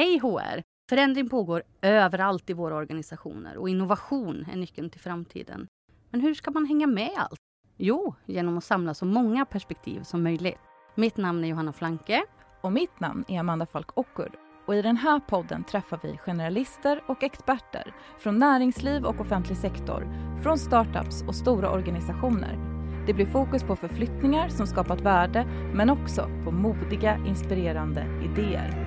Hej HR! Förändring pågår överallt i våra organisationer och innovation är nyckeln till framtiden. Men hur ska man hänga med allt? Jo, genom att samla så många perspektiv som möjligt. Mitt namn är Johanna Flanke. Och mitt namn är Amanda Falk Ockur. Och i den här podden träffar vi generalister och experter från näringsliv och offentlig sektor, från startups och stora organisationer. Det blir fokus på förflyttningar som skapat värde, men också på modiga, inspirerande idéer.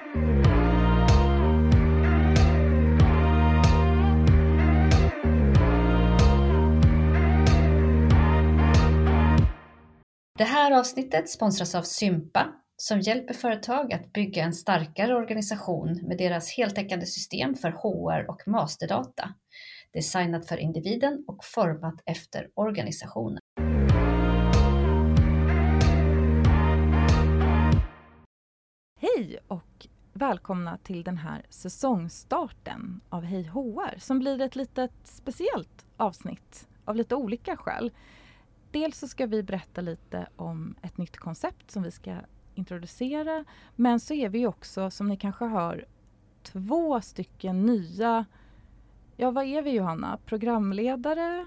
Det här avsnittet sponsras av Sympa som hjälper företag att bygga en starkare organisation med deras heltäckande system för HR och masterdata. Designat för individen och format efter organisationen. Hej och välkomna till den här säsongstarten av Hej HR som blir ett litet speciellt avsnitt av lite olika skäl. Dels så ska vi berätta lite om ett nytt koncept som vi ska introducera. Men så är vi också, som ni kanske hör, två stycken nya, ja vad är vi Johanna? Programledare?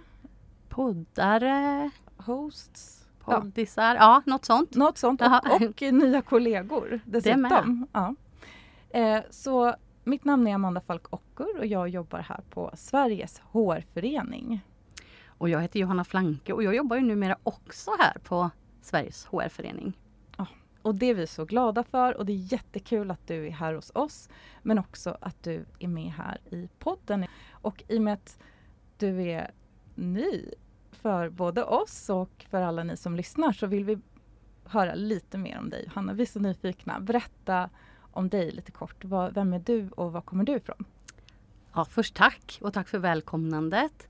Poddare? Hosts? Poddisar? Ja, ja något sånt. Något sånt och, och nya kollegor dessutom. Ja. Eh, så mitt namn är Amanda Falk Ockur och jag jobbar här på Sveriges HR-förening. Och jag heter Johanna Flanke och jag jobbar ju numera också här på Sveriges HR-förening. Ja, och det är vi så glada för och det är jättekul att du är här hos oss. Men också att du är med här i podden. Och i och med att du är ny för både oss och för alla ni som lyssnar så vill vi höra lite mer om dig Johanna. Vi är så nyfikna. Berätta om dig lite kort. Vem är du och var kommer du ifrån? Ja, först tack och tack för välkomnandet.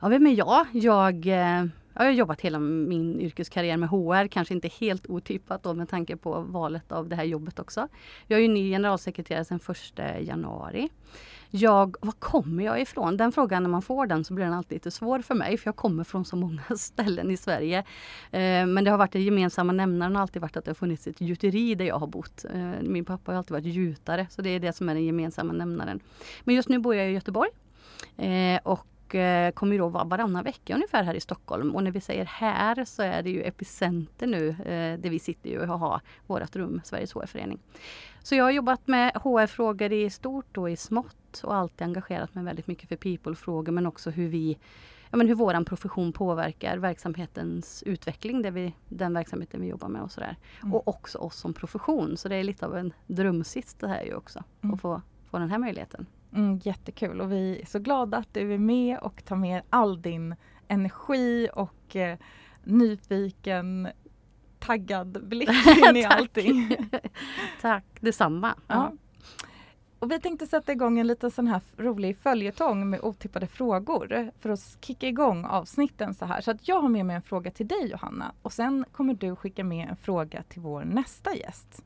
Ja, vem är jag? Jag, jag har jobbat hela min yrkeskarriär med HR, kanske inte helt otippat då med tanke på valet av det här jobbet också. Jag är ny generalsekreterare sedan 1 januari. Jag, var kommer jag ifrån? Den frågan när man får den så blir den alltid lite svår för mig för jag kommer från så många ställen i Sverige. Eh, men det har varit den gemensamma nämnaren har alltid varit att det har funnits ett gjuteri där jag har bott. Eh, min pappa har alltid varit gjutare så det är det som är den gemensamma nämnaren. Men just nu bor jag i Göteborg. Eh, och och eh, kommer ju då vara varannan vecka ungefär här i Stockholm. Och när vi säger här så är det ju Epicenter nu, eh, där vi sitter ju och har vårt rum, Sveriges HR-förening. Så jag har jobbat med HR-frågor i stort och i smått och alltid engagerat mig väldigt mycket för people-frågor men också hur vi ja, men hur våran profession påverkar verksamhetens utveckling, det vi, den verksamheten vi jobbar med och sådär. Mm. Och också oss som profession, så det är lite av en drömsits det här ju också, mm. att få, få den här möjligheten. Mm, jättekul och vi är så glada att du är med och tar med all din energi och eh, nyfiken taggad blick in i allting. Tack detsamma. Ja. Och vi tänkte sätta igång en liten sån här rolig följetong med otippade frågor för att kicka igång avsnitten så här. Så att jag har med mig en fråga till dig Johanna och sen kommer du skicka med en fråga till vår nästa gäst.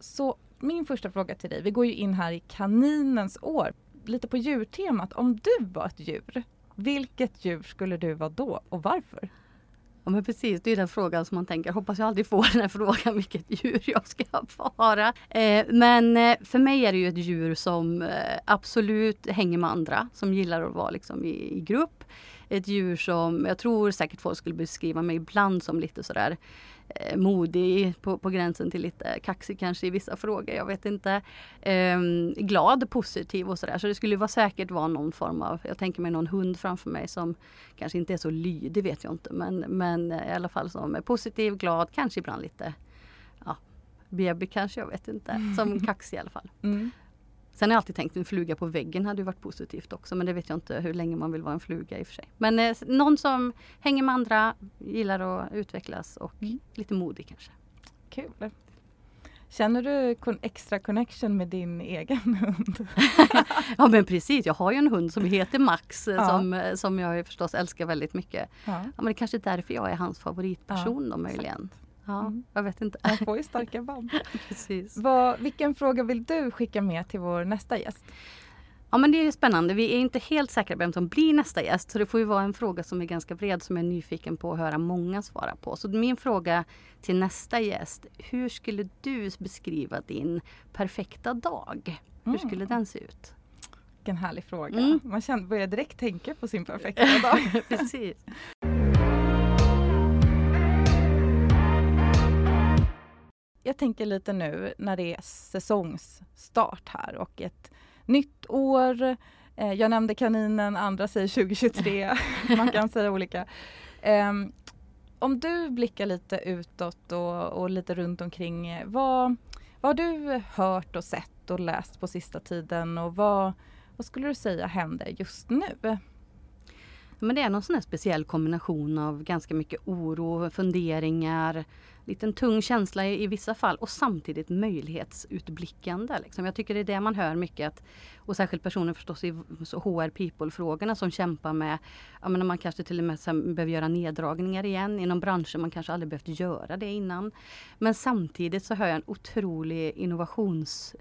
Så min första fråga till dig, vi går ju in här i kaninens år, lite på djurtemat. Om du var ett djur, vilket djur skulle du vara då och varför? Ja men precis, det är den frågan som man tänker, hoppas jag aldrig får den här frågan vilket djur jag ska vara. Eh, men eh, för mig är det ju ett djur som eh, absolut hänger med andra, som gillar att vara liksom i, i grupp. Ett djur som, jag tror säkert folk skulle beskriva mig ibland som lite sådär modig, på, på gränsen till lite kaxig kanske i vissa frågor, jag vet inte. Eh, glad, positiv och sådär. Så det skulle vara säkert vara någon form av, jag tänker mig någon hund framför mig som kanske inte är så lydig, vet jag inte. Men, men i alla fall som är positiv, glad, kanske ibland lite ja, baby kanske, jag vet inte. Som kaxig i alla fall. Mm. Sen har jag alltid tänkt en fluga på väggen hade ju varit positivt också men det vet jag inte hur länge man vill vara en fluga i och för sig. Men eh, någon som hänger med andra, gillar att utvecklas och mm. lite modig kanske. Kul! Känner du extra connection med din egen hund? ja men precis, jag har ju en hund som heter Max ja. som, eh, som jag förstås älskar väldigt mycket. Ja. ja men det är kanske är därför jag är hans favoritperson ja, då möjligen. Sant. Ja, mm. jag vet inte. Man får ju starka band. Precis. Vad, vilken fråga vill du skicka med till vår nästa gäst? Ja men det är spännande. Vi är inte helt säkra på vem som blir nästa gäst. Så det får ju vara en fråga som är ganska bred som jag är nyfiken på att höra många svara på. Så min fråga till nästa gäst. Hur skulle du beskriva din perfekta dag? Hur skulle mm. den se ut? Vilken härlig fråga. Mm. Man känner, börjar direkt tänka på sin perfekta dag. Precis. Jag tänker lite nu när det är säsongsstart här och ett nytt år. Eh, jag nämnde kaninen, andra säger 2023. Man kan säga olika. Um, om du blickar lite utåt och, och, lite runt omkring. Eh, vad, vad har du hört och sett och läst på sista tiden och vad, vad skulle du säga händer just nu? Men det är någon sån speciell kombination av ganska mycket oro, funderingar, liten tung känsla i, i vissa fall och samtidigt möjlighetsutblickande. Liksom. Jag tycker det är det man hör mycket. Att, och särskilt personer förstås i HR people-frågorna som kämpar med, ja men man kanske till och med behöver göra neddragningar igen inom branscher man kanske aldrig behövt göra det innan. Men samtidigt så hör jag en otrolig innovations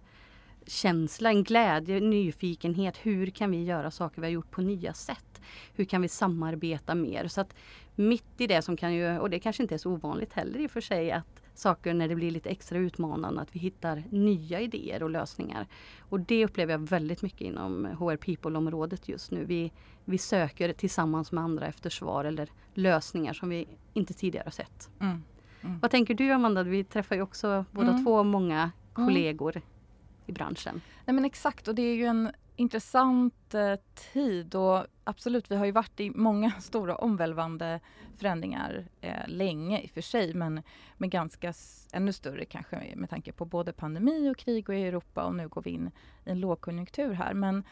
känsla, en glädje, nyfikenhet. Hur kan vi göra saker vi har gjort på nya sätt? Hur kan vi samarbeta mer? Så att mitt i det som kan ju, och det kanske inte är så ovanligt heller i och för sig, att saker när det blir lite extra utmanande, att vi hittar nya idéer och lösningar. Och det upplever jag väldigt mycket inom HR People-området just nu. Vi, vi söker tillsammans med andra efter svar eller lösningar som vi inte tidigare har sett. Mm. Mm. Vad tänker du Amanda? Vi träffar ju också båda mm. två många mm. kollegor i branschen. Nej men exakt och det är ju en intressant eh, tid och absolut, vi har ju varit i många stora omvälvande förändringar eh, länge i och för sig, men med ganska ännu större kanske med tanke på både pandemi och krig och i Europa och nu går vi in i en lågkonjunktur här. Men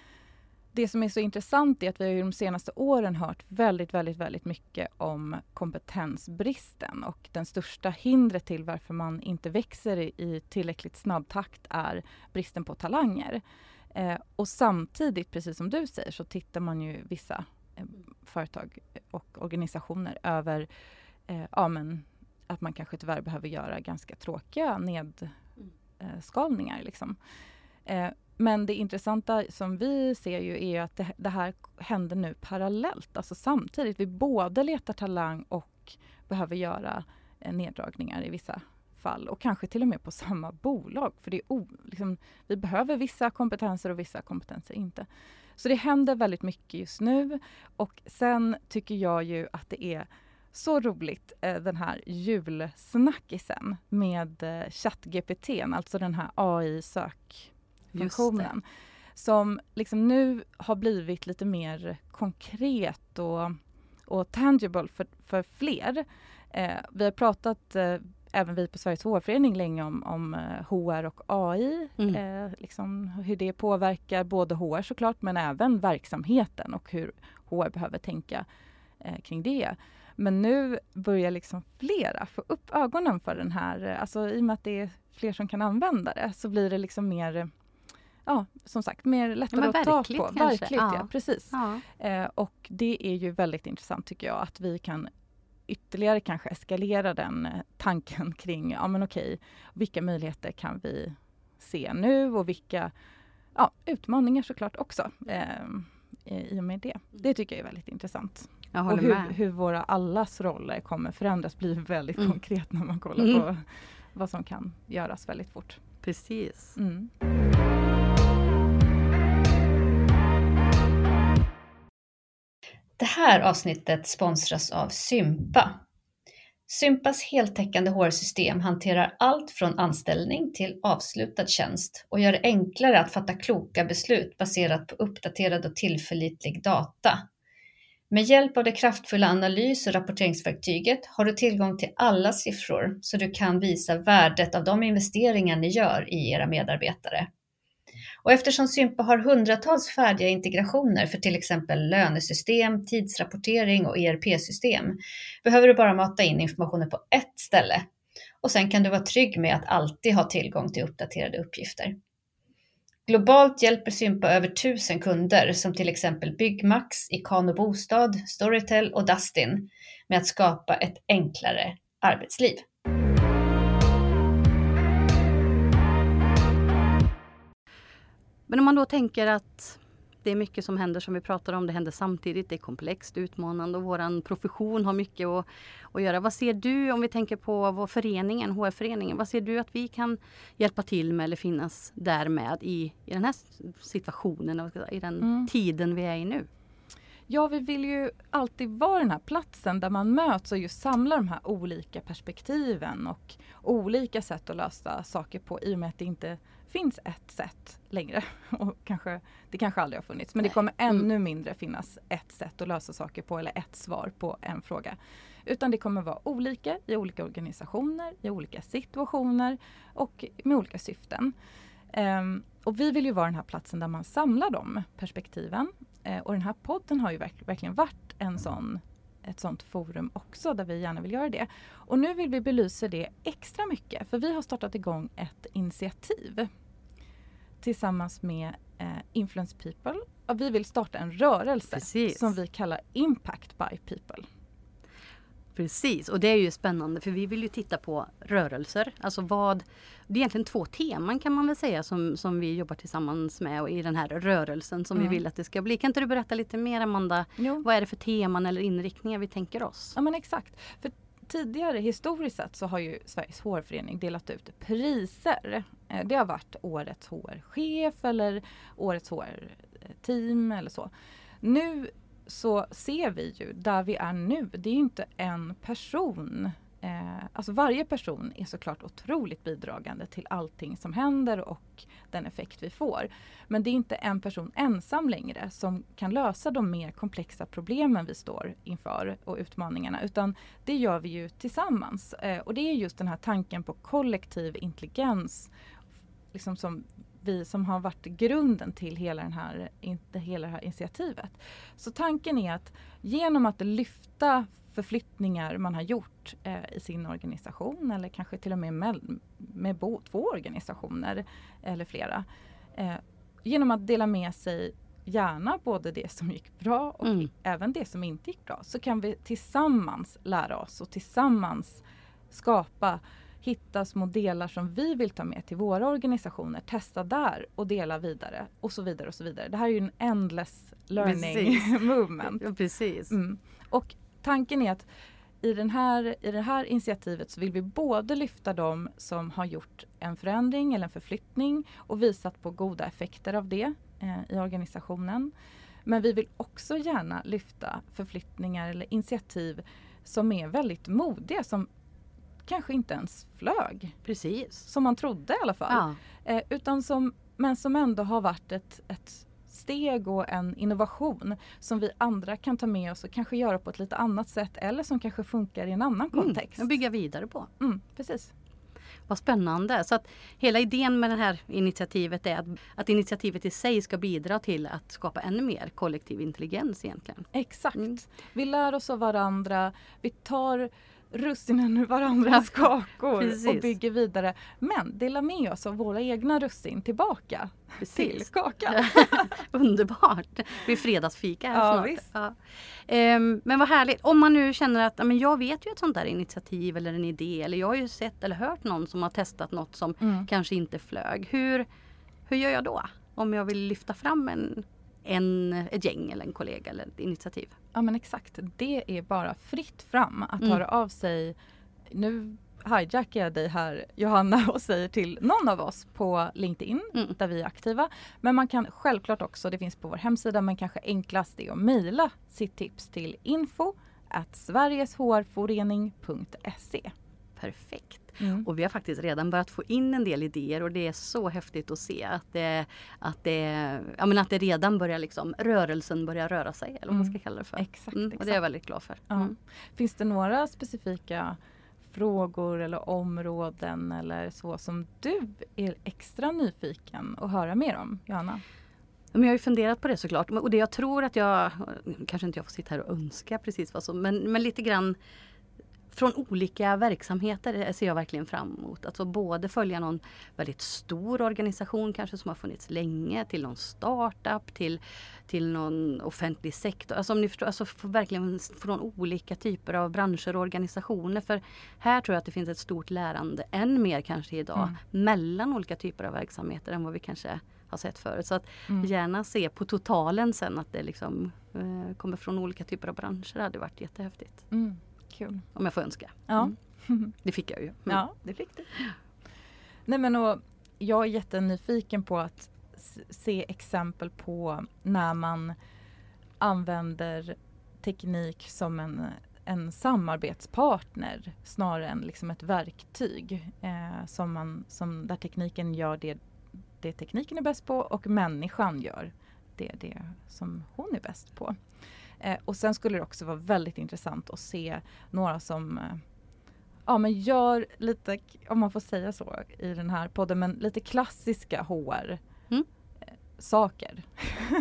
det som är så intressant är att vi har de senaste åren hört väldigt, väldigt, väldigt mycket om kompetensbristen och den största hindret till varför man inte växer i tillräckligt snabb takt är bristen på talanger. Eh, och samtidigt, precis som du säger, så tittar man ju vissa eh, företag och organisationer över eh, ja, men, att man kanske tyvärr behöver göra ganska tråkiga nedskalningar. Liksom. Eh, men det intressanta som vi ser ju är att det, det, här händer nu parallellt, alltså samtidigt. Vi både letar talang och behöver göra eh, neddragningar i vissa fall och kanske till och med på samma bolag. För det är liksom, vi behöver vissa kompetenser och vissa kompetenser inte. Så det händer väldigt mycket just nu och sen tycker jag ju att det är så roligt eh, den här julsnackisen med eh, ChatGPT, alltså den här AI-sök funktionen. Som liksom nu har blivit lite mer konkret och, och tangible för, för fler. Eh, vi har pratat, eh, även vi på Sveriges HR-förening, länge om, om HR eh, och AI. Mm. Eh, liksom hur det påverkar både HR såklart, men även verksamheten och hur HR behöver tänka eh, kring det. Men nu börjar liksom flera få upp ögonen för den här, alltså i och med att det är fler som kan använda det, så blir det liksom mer ja, som sagt, mer lättare ja, att ta på. Kanske. Verkligt, ja. ja precis. Ja. Eh, och det är ju väldigt intressant tycker jag att vi kan ytterligare kanske eskalera den eh, tanken kring, ja men okej, vilka möjligheter kan vi se nu och vilka ja, utmaningar såklart också eh, i och med det. Det tycker jag är väldigt intressant. och hur, hur, våra allas roller kommer förändras blir väldigt mm. konkret när man kollar mm. på vad som kan göras väldigt fort. Precis. Mm. Det här avsnittet sponsras av Sympa. Sympas heltäckande HR-system hanterar allt från anställning till avslutad tjänst och gör det enklare att fatta kloka beslut baserat på uppdaterad och tillförlitlig data. Med hjälp av det kraftfulla analys och rapporteringsverktyget har du tillgång till alla siffror så du kan visa värdet av de investeringar ni gör i era medarbetare. Och eftersom Sympa har hundratals färdiga integrationer för till exempel lönesystem, tidsrapportering och ERP-system behöver du bara mata in informationen på ett ställe. Och sen kan du vara trygg med att alltid ha tillgång till uppdaterade uppgifter. Globalt hjälper Sympa över tusen kunder som till exempel Byggmax, Ikano Bostad, Storytel och Dustin med att skapa ett enklare arbetsliv. Men om man då tänker att det är mycket som händer som vi pratar om. Det händer samtidigt. Det är komplext, utmanande och våran profession har mycket att, att göra. Vad ser du om vi tänker på vår föreningen, HR-föreningen. Vad ser du att vi kan hjälpa till med eller finnas där med i, i den här situationen, i den mm. tiden vi är i nu? Ja, vi vill ju alltid vara den här platsen där man möts och just samlar de här olika perspektiven och olika sätt att lösa saker på i och med att det inte finns ett sätt längre. Och kanske, det kanske aldrig har funnits men det kommer mm. ännu mindre finnas ett sätt att lösa saker på eller ett svar på en fråga. Utan det kommer vara olika i olika organisationer, i olika situationer och med olika syften. Um, och vi vill ju vara den här platsen där man samlar de perspektiven. Uh, och den här podden har ju verk verkligen varit en sån ett sånt forum också där vi gärna vill göra det. Och nu vill vi belysa det extra mycket för vi har startat igång ett initiativ tillsammans med eh, Influence People. Och vi vill starta en rörelse Precis. som vi kallar Impact by People. Precis, och det är ju spännande för vi vill ju titta på rörelser. Alltså vad, det är egentligen två teman kan man väl säga som, som vi jobbar tillsammans med i den här rörelsen som mm. vi vill att det ska bli. Kan inte du berätta lite mer Amanda? Jo. Vad är det för teman eller inriktningar vi tänker oss? Ja men exakt. För tidigare historiskt sett så har ju Sveriges hårförening delat ut priser. Eh, det har varit årets HR-chef eller årets HR-team eller så. Nu så ser vi ju där vi är nu, det är ju inte en person. Eh, alltså varje person är såklart otroligt bidragande till allting som händer och den effekt vi får. Men det är inte en person ensam längre som kan lösa de mer komplexa problemen vi står inför och utmaningarna utan det gör vi ju tillsammans. Eh, och det är just den här tanken på kollektiv intelligens liksom som vi som har varit grunden till hela, den här, hela det här initiativet. Så tanken är att genom att lyfta förflyttningar man har gjort eh, i sin organisation eller kanske till och med med, med bo, två organisationer eller flera. Eh, genom att dela med sig gärna både det som gick bra och mm. även det som inte gick bra så kan vi tillsammans lära oss och tillsammans skapa hitta små delar som vi vill ta med till våra organisationer, testa där och dela vidare och så vidare och så vidare. Det här är ju en endless learning precis. movement. Ja, precis. Mm. Och tanken är att i, den här, i det här initiativet så vill vi både lyfta de som har gjort en förändring eller en förflyttning och visat på goda effekter av det eh, i organisationen. Men vi vill också gärna lyfta förflyttningar eller initiativ som är väldigt modiga, som kanske inte ens flög. Precis. Som man trodde i alla fall. Ja. Eh, utan som, men som ändå har varit ett, ett steg och en innovation som vi andra kan ta med oss och kanske göra på ett lite annat sätt eller som kanske funkar i en annan mm, kontext. Och bygga vidare på. Mm, precis. Vad spännande! Så att hela idén med det här initiativet är att, att initiativet i sig ska bidra till att skapa ännu mer kollektiv intelligens egentligen. Exakt! Mm. Vi lär oss av varandra. Vi tar russinen ur varandras kakor Precis. och bygger vidare. Men dela med oss av våra egna russin tillbaka Precis. till kakan. Underbart! Blir fredagsfika här ja, snart. Ja. Um, men vad härligt! Om man nu känner att men jag vet ju ett sånt där initiativ eller en idé eller jag har ju sett eller hört någon som har testat något som mm. kanske inte flög. Hur, hur gör jag då? Om jag vill lyfta fram en en, ett gäng eller en kollega eller ett initiativ. Ja men exakt, det är bara fritt fram att mm. höra av sig. Nu hijackar jag dig här Johanna och säger till någon av oss på LinkedIn mm. där vi är aktiva. Men man kan självklart också, det finns på vår hemsida, men kanske enklast är att mejla sitt tips till info at sverigeshrforening.se. Perfekt. Mm. Och vi har faktiskt redan börjat få in en del idéer och det är så häftigt att se att det, att det, ja, men att det redan börjar liksom, rörelsen börjar röra sig eller vad man ska mm. kalla det för. Exakt, mm, och det är jag väldigt glad för. Ja. Mm. Finns det några specifika frågor eller områden eller så som du är extra nyfiken att höra mer om, Johanna? Men jag har ju funderat på det såklart och det jag tror att jag, kanske inte jag får sitta här och önska precis vad som, men, men lite grann från olika verksamheter ser jag verkligen fram emot. Alltså både följa någon väldigt stor organisation kanske som har funnits länge till någon startup till, till någon offentlig sektor. Alltså om ni förstår, alltså verkligen från olika typer av branscher och organisationer. För här tror jag att det finns ett stort lärande, än mer kanske idag, mm. mellan olika typer av verksamheter än vad vi kanske har sett förut. Så att mm. gärna se på totalen sen att det liksom eh, kommer från olika typer av branscher. Det hade varit jättehäftigt. Mm. Kul. Om jag får önska. Ja. Mm. Det fick jag ju. Mm. Ja, det fick du. Nej men och jag är jättenyfiken på att se exempel på när man använder teknik som en, en samarbetspartner snarare än liksom ett verktyg. Eh, som man, som, där tekniken gör det, det tekniken är bäst på och människan gör det, det som hon är bäst på. Eh, och sen skulle det också vara väldigt intressant att se några som eh, ja, men gör lite, om man får säga så i den här podden, men lite klassiska HR mm. Eh, saker.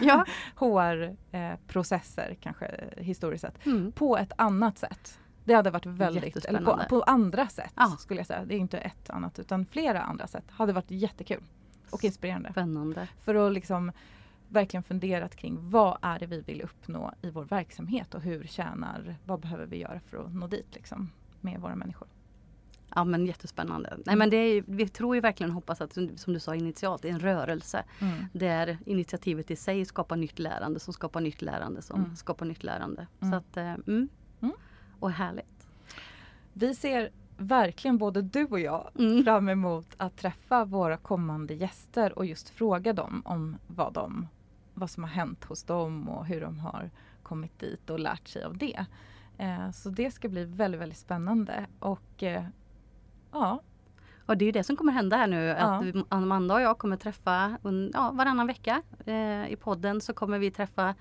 Ja. HR-processer kanske historiskt sett. Mm. På ett annat sätt. Det hade varit väldigt, eller på, på, andra sätt ah. skulle jag säga. Det är inte ett annat utan flera andra sätt. Hade varit jättekul och inspirerande. Spännande. För att liksom verkligen funderat kring vad är det vi vill uppnå i vår verksamhet och hur tjänar, vad behöver vi göra för att nå dit liksom, med våra människor. Ja men jättespännande. Nej men det är, vi tror ju verkligen hoppas att som du sa initialt, det är en rörelse. Mm. Där initiativet i sig skapar nytt lärande som skapar nytt lärande som mm. skapar nytt lärande. Mm. Så att, eh, mm. mm. Och härligt. Vi ser verkligen både du och jag mm. fram emot att träffa våra kommande gäster och just fråga dem om vad de vad som har hänt hos dem och hur de har kommit dit och lärt sig av det. Eh, så det ska bli väldigt, väldigt spännande och eh, ja. Och det är det som kommer hända här nu ja. att Amanda och jag kommer träffa ja, varannan vecka eh, i podden så kommer vi träffa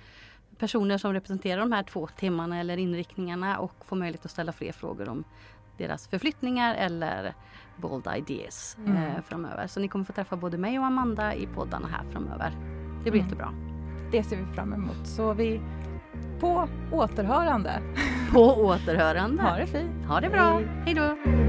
personer som representerar de här två timmarna eller inriktningarna och få möjlighet att ställa fler frågor om deras förflyttningar eller bold ideas mm. eh, framöver. Så ni kommer få träffa både mig och Amanda i poddarna här framöver. Det blir mm. jättebra. Det ser vi fram emot. Så vi på återhörande. På återhörande. Ha det fint. Ha det bra. Hej då.